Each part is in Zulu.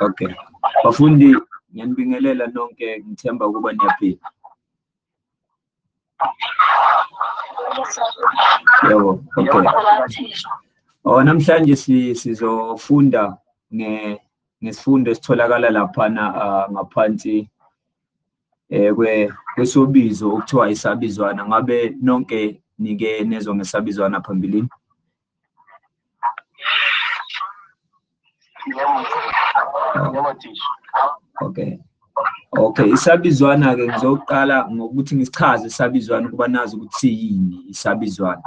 Okay. Bafundi, ngiyanibingelela nonke ngithemba ukuba niyaphila. Yebo, okay. Oh namhlanje si sizofunda nge ngesifundo esitholakala laphana ah, ngaphansi eh kwe kwesobizo okuthiwa isabizwana ngabe nonke nike nezwe ngesabizwana phambilini Okay. Okay, isabizwana ke ngizoqala ngokuthi ngisichaze isabizwana ukuba nazi ukuthi siyini isabizwana.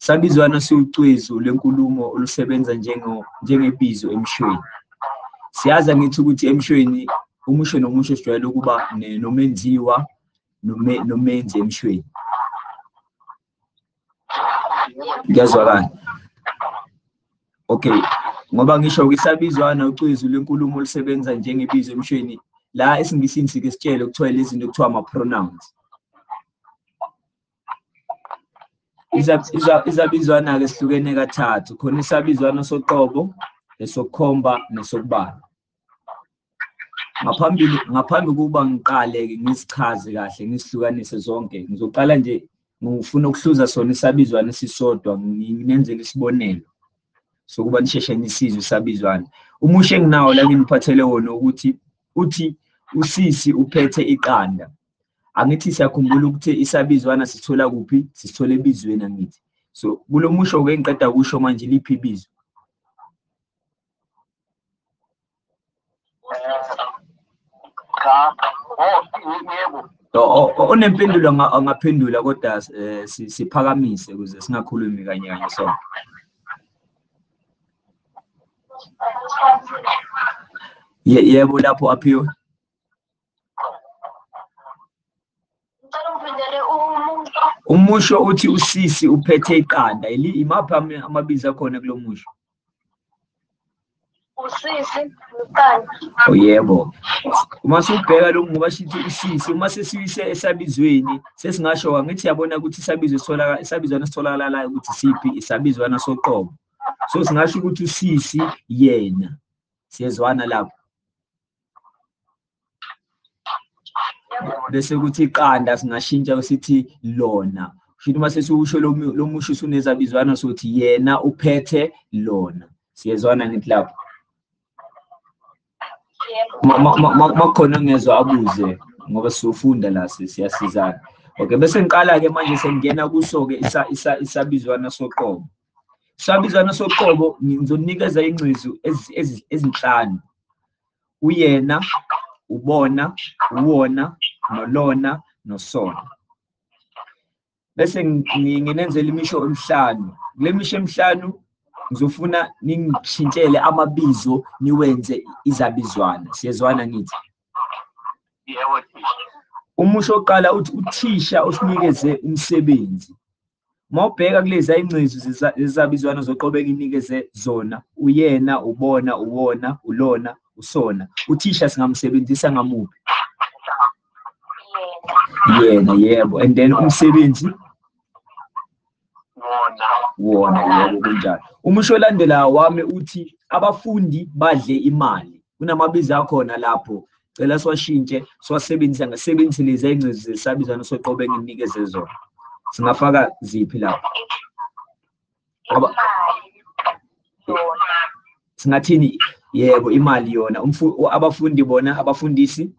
Isabizwana siwucwezu lenkulumo olusebenza njengo njengebizo emshweni. Siyaza ngithi ukuthi emshweni umusho nomusho sijwayele ukuba ne- nomenziwa nome nomenzi emshweni. Ngiyazwakala. Okay, ngoba ngisho isabizwana ucwezu lenkulumo olusebenza njengebizo emshweni la esiNgisini sike sitshele kuthiwa lezi zinto kuthiwa ama-pronouns. Iza- iza- Izabizwana-ke sihlukene kathathu, khona isabizwana soqobo, esokukhomba, nesokubala. Ngaphambili, ngaphambi kuba ngiqale-ke ngisichaze kahle, ngisihlukanise zonke, ngizoqala nje ngifuna ukuhluza sona isabizwana esisodwa, nginenzele isibonelo sokuba nisheshe nisizwe isabizwana. Umusho enginawo la nginiphathele wona ukuthi uthi usisi uphethe iqanda. Angithi siyakhumbula ukuthi isabizwana sithola kuphi? Sisithola ebizweni angithi. So kulo musho-ke engiqeda kusho manje liphi ibizo? Cha, oh, yebo. O- o- Onempendulo anga- angaphendula kodwa eh, si- siphakamise ukuze singakhulumi kanye kanye sonke. Ye- Yebo lapho aphiwe. Umusho uthi usisi uphethe iqanda. Imaphi ama- amabizo akhona kulo musho? usisi uqanda. Oh yebo. Uma subheka lokhu ngoba sithi usisi uma sesiyise esabizweni sesingasho angithi yabona ukuthi isabizo sitholakala isabizwana sitholakala la ukuthi siphi isabizwana soqobo. So singasho ukuthi usisi yena. Siyezwana lapho. Bese kuthi iqanda singashintsha sithi lona. Kusho uma sesiwusho lo mu- lo musho usunezabizwana sokuthi yena uphethe lona. Siyezwana ngithi lapho. Yebo. Ma- ma- ma- ma- makhona ngezwa abuze ngoba siyofunda la si- siyasizana okay bese ngiqala ke manje sengena kuso ke isa, isa, isabizwana soqobo isabizwana soqobo ngizonikeza ingcezu ezi- ezi- ezinhlanu. Uyena ubona uwona nolona nosona. Bese ngi- nginenzela imisho emihlanu. Kule misho emihlanu ngizofuna ningishintshele amabizo niwenze izabizwana. Siyezwana ngithi? Yebo, umusho oqala uthi uthisha osinikeze umsebenzi. Mawubheka kulezi ayingcezu zeza- zezabizwana zoqobe enginikeze zona. Uyena ubona uwona ulona usona. Uthisha singamsebenzisa ngamuphi? Yena. yena yebo. And then umsebenzi? Wona. wona yebo kunjalo. Umusho olandelayo wami uthi abafundi badle imali. Kunamabizo akhona lapho. Cela siwashintshe siwasebenzise ngasebenzise lezi ayingcezu zesabizwana soqobe enginikeze zona. Singafaka ziphi lapho. Yona. singathini yebo imali yona abafundi bona abafundisi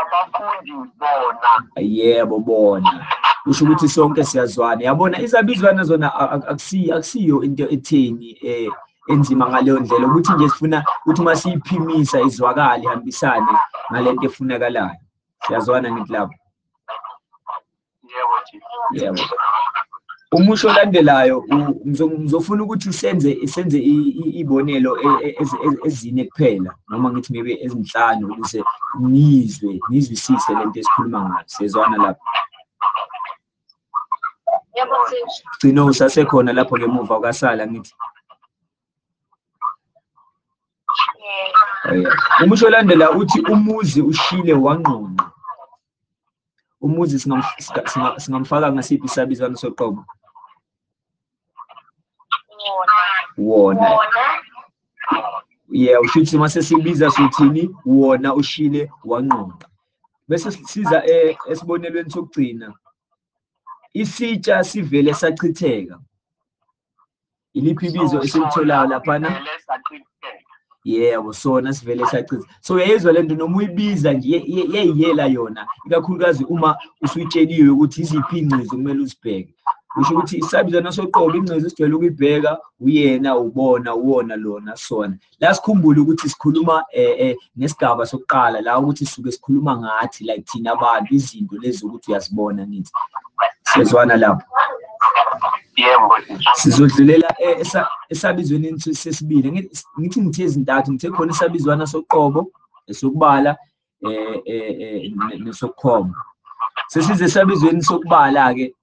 Abafundi bona. yebo bona kusho ukuthi sonke siyazwana yabona izabizwana zona akusiyo into etheni eh enzima ngaleyo ndlela ukuthi nje sifuna ukuthi uma siyiphimisa izwakale ihambisane ngalento efunakalayo siyazwana ngithi lapho Yebo, thisha. yebo umusho olandelayo u- ngizo- ngizofuna ukuthi senze senze i- i- ibonelo e- e- ezi- ezi- ezine kuphela noma ngithi maybe ezinhlanu ukuze nizwe nizwisise lento esikhuluma ngayo siyezwana lapho Yebo, thisha. gcino usasekhona lapho ngemuva ukasala ngithi Yebo. Oh, yeah. umusho olandela uthi umuzi ushile wangqongqa umuzi singam- singa- singa- singamfaka ngasiphi isabizwana soqobo Wona. yeah usho ukuthi mase sibiza sothini? Wona ushile wanqonqa. Bese siza eh, esibonelweni sokugcina isitsha sivele sachitheka. Iliphi ibizo esilitholayo laphana. Yebo sona sivele sachitha so uyayizwa lento noma uyibiza nje ye- ye- yayiyela yona ikakhulukazi uma usuyitsheliwe ukuthi iziphi ingcezu kumele uzibheke. Usho ukuthi isabizana soqobo ingcezu esijwayele ukuyibheka uyena ubona uwona lona sona. La sikhumbule ukuthi sikhuluma eh, eh, nesigaba sokuqala la ukuthi sisuke sikhuluma ngathi like thina abantu izinto lezi ukuthi uyazibona nithi. Siyezwana lapho. Yebo sizodlulela eh, esa- esabizweni sesibili. Ngithi- ngithi ngithe ezintathu ngithe khona isabizwana soqobo esokubala eh eh eh, ne- nesokukhomba. Sesize esabizweni sokubala ke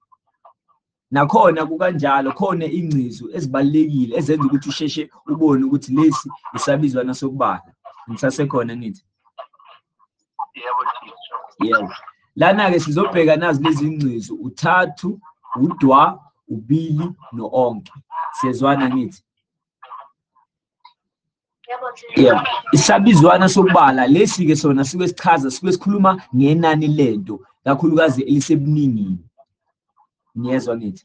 nakhona kukanjalo khona ingcizu ezibalekile ezenza ukuthi usheshe ubone ukuthi lesi isabizwana sokubala. Ngisasekhona nithi Yebo yebo. Lana ke sizobheka nazi lezi ngcizu uthathu udwa ubili no-onke siyezwana nithi yebo teacher yebo isabizwana sokubala lesi ke sona sike sichaza sike sikhuluma ngenani lento kakhulukazi elisebuningini. Niyezwa nithi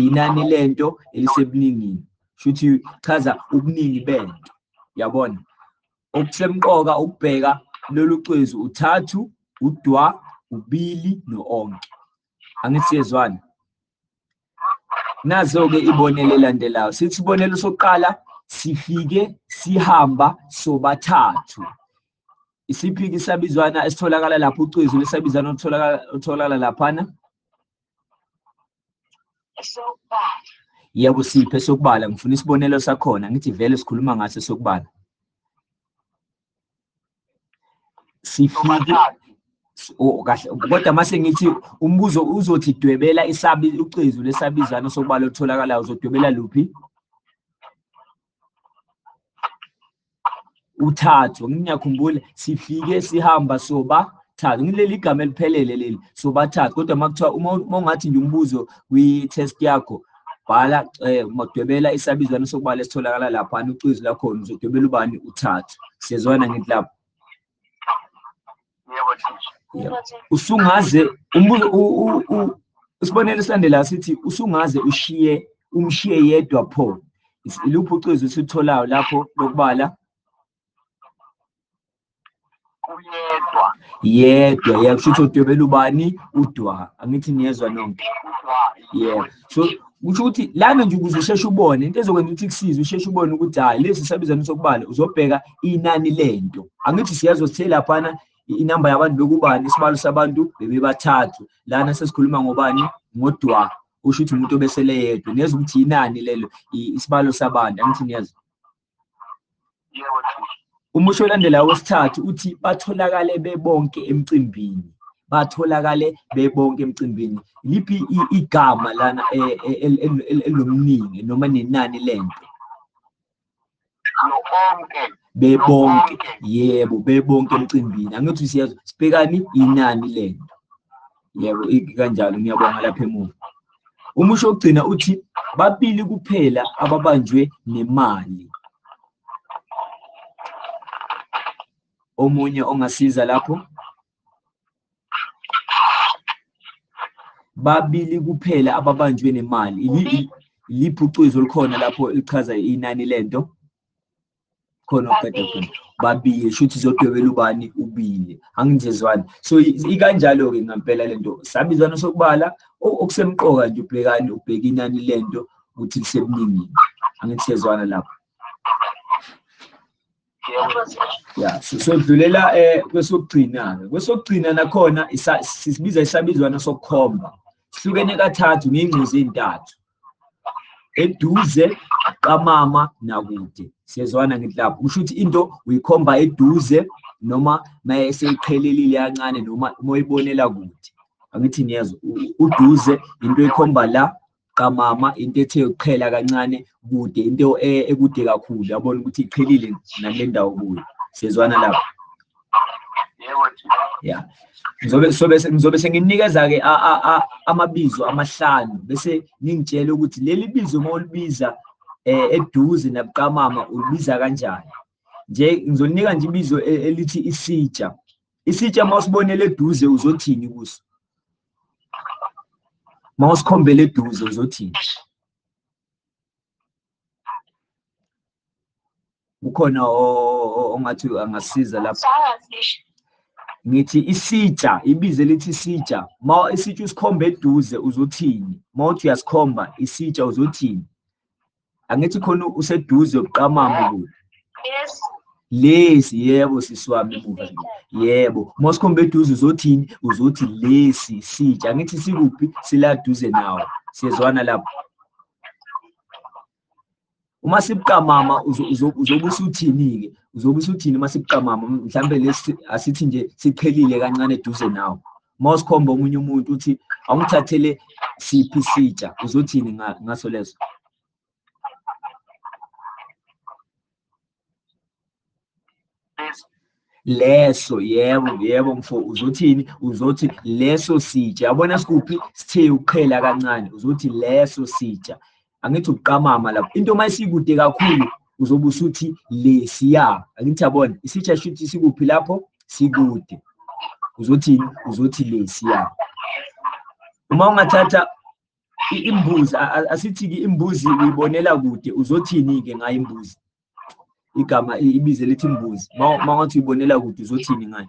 inani lento elisebuningini. Shuthi chaza ubuningi bento. Yabona? Okusemqoka ukubheka lolu cwezu uthathu udwa ubili no-onke angithi siyezwana nazo-ke ibonelo elandelayo. Sithi isibonelo sokuqala sifike sihamba sobathathu. Isiphi-ke isabizwana esitholakala lapho ucezu lesabizwana olutholakala olutholakala laphana? Esokubala yebo siphe sokubala. Ngifuna isibonelo sakhona ngithi vele sikhuluma ngaso sokubala. Sifike Sobathathu. oh kahle kodwa mase ngithi umbuzo uzothi dwebela isabi ucezu lesabizwana sokubala olutholakalayo uzodwebela luphi? Uthathu ngiyakhumbula sifike sihamba sobathathu. Ngileli igama eliphelele leli sobathathu. Kodwa makuthiwa uma uma ungathi nje umbuzo kwi-test yakho bhala eh madwebela isabizwana sokubala esitholakala laphana ucezu lakhona uzodwebela ubani? Uthathu. Siyezwana ngithi lapho. Yebo teacher. Yebo teacher usungaze umbuzo u- u- u- isibonelo esilandelayo sithi usungaze ushiye umshiye yedwa pho. Is- iluphi ucezu esitholayo lapho lokubala? Uyedwa. yedwa yebo kusho ukuthi udwebela ubani udwa. Angithi niyezwa nonke Udwa. yebo so kusho ukuthi lana nje ukuze usheshe ubone into ezokwenza ukuthi kusize usheshe ubone ukuthi hayi lesi sabizana sokubala uzobheka inani lento. Angithi siyazo sithe laphana i- inamba yabantu bekubani? Isibalo sabantu bebebathathu. Lana sesikhuluma ngobani? Ngodwa. Usho ukuthi umuntu obesele yedwa. Niyeza ukuthi inani lelo? Isibalo sabantu. Angithi niyazi umusho olandelayo wesithathu uthi batholakale bebonke emcimbini. Batholakale bebonke emcimbini. Liphi igama lana eh, eh, el- el- el- elinomningi noma nenani lento? Nonke. Bebonke. Nonke. yebo bebonke emcimbini. Angithi siyazwa sibhekani inani lento. Yebo i- kanjalo ngiyabonga lapha emuva. Umusho wokugcina uthi babili kuphela ababanjwe nemali. Omunye ongasiza lapho babili kuphela ababanjwe nemali. Ili- iliphi ucezu olukhona lapho elichaza inani lento. Khona oqeda khona. Babili shuthi zodwebela ubani? Ubili. Angizezwani so i- ikanjalo-ke ngampela lento sabizwana sokubala o- okusemqoka nje ubhekani ubheka inani lento ukuthi lisebuningini angithi siyezwana lapho. Yebo yebo teacher. teacher ya so- sodlulela eh kwesokugcina-ke. Kwesokugcina nakhona isa- sisibiza isabizwana sokukhomba. Sihlukene kathathu ngey'ngcezu ey'ntathu. Eduze kamama nakude. Siyezwana ngithi lapho kusho ukuthi into uyikhomba eduze noma mayeseyiqhelelile kancane noma uma uyibonela kude. Angithi niyezwa u- uduze into ekhomba la kamama into ethe yokuqhela kancane kude into e- ekude kakhulu. Yabona ukuthi iqhelile nale ndawo kuyo. Siyezwana lapho. Yebo teacher. ya. Ngizobe sobe ngizobe senginikeza ke a- a- a- amabizo amahlanu bese ningitshela ukuthi leli bizo mawulibiza eh eduze nabuqamama ulibiza kanjani. Nje ngizolinika nje ibizo e- elithi isitsha. Isitsha mawusibonele eduze uzothini kuso? Mawusikhombele eduze uzothini? Ukhona o- o- ongathi angasiza lapho. Science. Ngithi isitsha ibize lithi isitsha. Ma isitsha usikhombe eduze uzothini? Ma uthi uyasikhomba isitsha uzothini? Angithi khona useduze ubuqamama kulo Yes. lesi yebo sisiwami emuva nje. yebo. Uma usikhombe eduze uzothini? Uzothi lesi sitsha angithi sikuphi? Siladuze nawo siyezwana lapho. Uma sibuqamama uzo- uzo- uzobe usuthini-ke uzobe usuthini uma sibuqamama mhlambe lesi asithi nje siqhelile kancane eduze nawo uma usikhomba omunye umuntu uthi awungithathele siphi isitsha uzothini nga- ngaso leso? Lesi. leso yebo yebo mfo. Uzothini uzothi leso sitsha. Yabona sikuphi? Sithe uqhela kancane. Uzothi leso sitsha. Angithi ubuqamama lapho. Into uma isikude kakhulu uzobe usuthi lesiya angithi yabona isitsha shuthi sikuphi lapho? Sikude. Uzothini uzothi lesiya uma ungathatha i- imbuzi a- a- asithi-ke imbuzi uyibonela kude uzothini-ke ngayo imbuzi? Igama i- ibize lithi imbuzi. Ma ma ngathi uyibonela kude uzothini ngayo?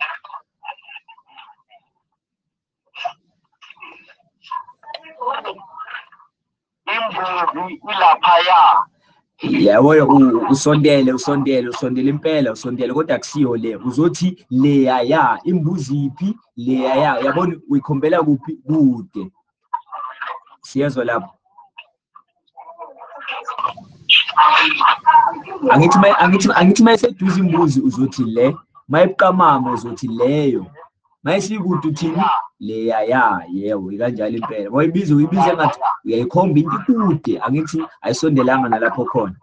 Imbuzi ilaphaya. Yabo u- usondele usondele usondele impela usondele kodwa akusiyo le. Uzothi leya ya imbuzi iphi leya ya yabona uyikhombela kuphi? Kude. Siyezwa lapho. Angithi ma- angithi angithi mayiseduze imbuzi uzothi le. Mayibuqamama uzothi leyo. Mayisikude uthini leya ya yebo ikanjalo impela mayibiza uyibiza engathi uyayikhomba into ikude angithi ayisondelanga nalapho khona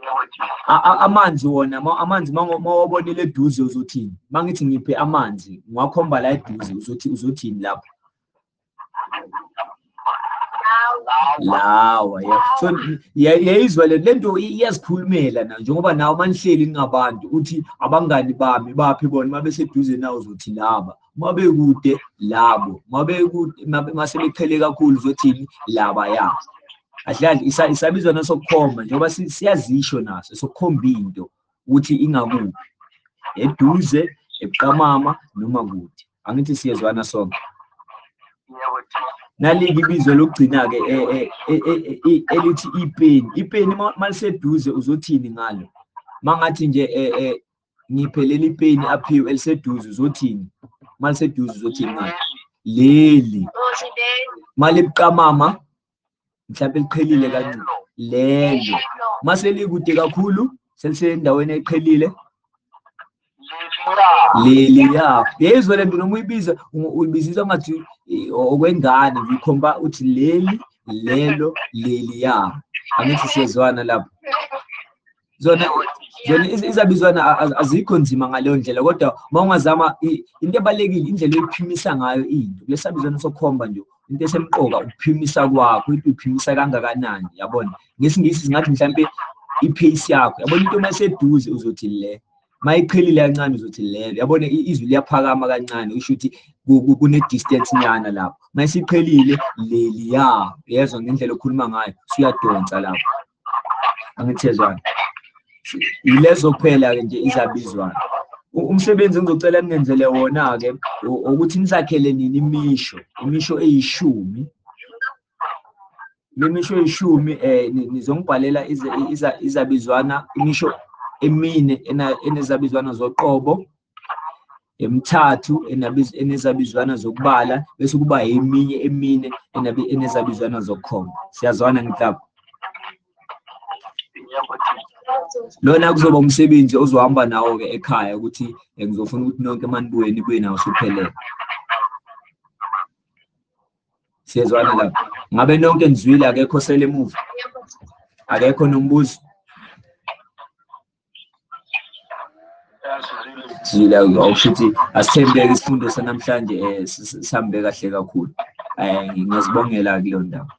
Yebo Chief. A- a- amanzi wona ma- amanzi mawabonele eduze uzothini mangithi ngiphe amanzi ngiwakhomba la eduze uzothi uzothini lapho Now. Lawa. Ya so ya- yayizwa le lento i- iyasikhulumela na? Njengoba nawe manihleli ningabantu uthi abangani bami baphi bona mabeseduze nawe uzothi laba. Mabekude labo. Mabekude masebeqhele kakhulu uzothini? Laba ya. Ahlali isa- isabizwa nasokukhomba njengoba si- siyazisho naso sokukhomba into ukuthi ingakuphi eduze ebuqamama noma kude. Angithi siyezwana sonke. Yebo Chief. Nalike ibizo lokugcina-ke eh, eh, eh, eh, eh, elithi ipeni ipeni ma- maliseduze uzothini ngalo? Mangathi nje eh, eh, ngiphe leli peni aphiwe eliseduze uzothini? Maliseduze uzothini ngalo? Leli. Was it then? malibuqamama? Mhlawumbe liqhelile kancane lelo. No. mase likude kakhulu selisendaweni eqhelile? Leliya. leli ya. Yezwa lento noma uyibiza u- uyibizisa ngathi eh, okwengane uyikhomba uthi leli lelo leli ya. Angithi siyezwana lapho. Zona zona iz- izabizwana a- a- azikho nzima ngaleyo ndlela kodwa uma ungazama i- into ebalulekile indlela oyiphimisa ngayo into. Lesabizwana sokukhomba nje into esemqoka ukuphimisa kwakho into uyiphimisa kangakanani yabona? Ngesingisi singathi mhlampe ipace yakho yabona? Into mayiseduze uzothi le. Mayiqhelile kancane uzothi lelo yabona i- izwi liyaphakama kancane usho ukuthi ku- ku- kune-distance nyana lapho. Mayisiqhelile leliya yezwa ngendlela okhuluma ngayo suyadonsa lapho. Angithezwana yilezo kuphela-ke nje izabizwana. U- umsebenzi engizocela ningenzele wona-ke u- ukuthi nisakhele nini imisho imisho eyishumi. Le misho eyishumi um nizongibhalela iza- iza- izabizwana imisho emine ena- enezabizwana zoqobo emithathu enabiz- enezabizwana zokubala bese kuba eminye emine enabi- enezabizwana zokukhomba siyazwana ngithi lapho Yebo Chief. lona kuzoba umsebenzi ozohamba nawo-ke ekhaya ukuthi eh, ngizofuna ukuthi nonke manibuye nibuye nawo usuphelele siyezwana lapho. Ngabe nonke nizwile akekho sele emuva? Akekho nombuzo? Yasizile. sizwile awusho ukuthi asithembeke isifundo sanamhlanje um sihambe kahle kakhulu um ngiyazibongela kuleyo ndawo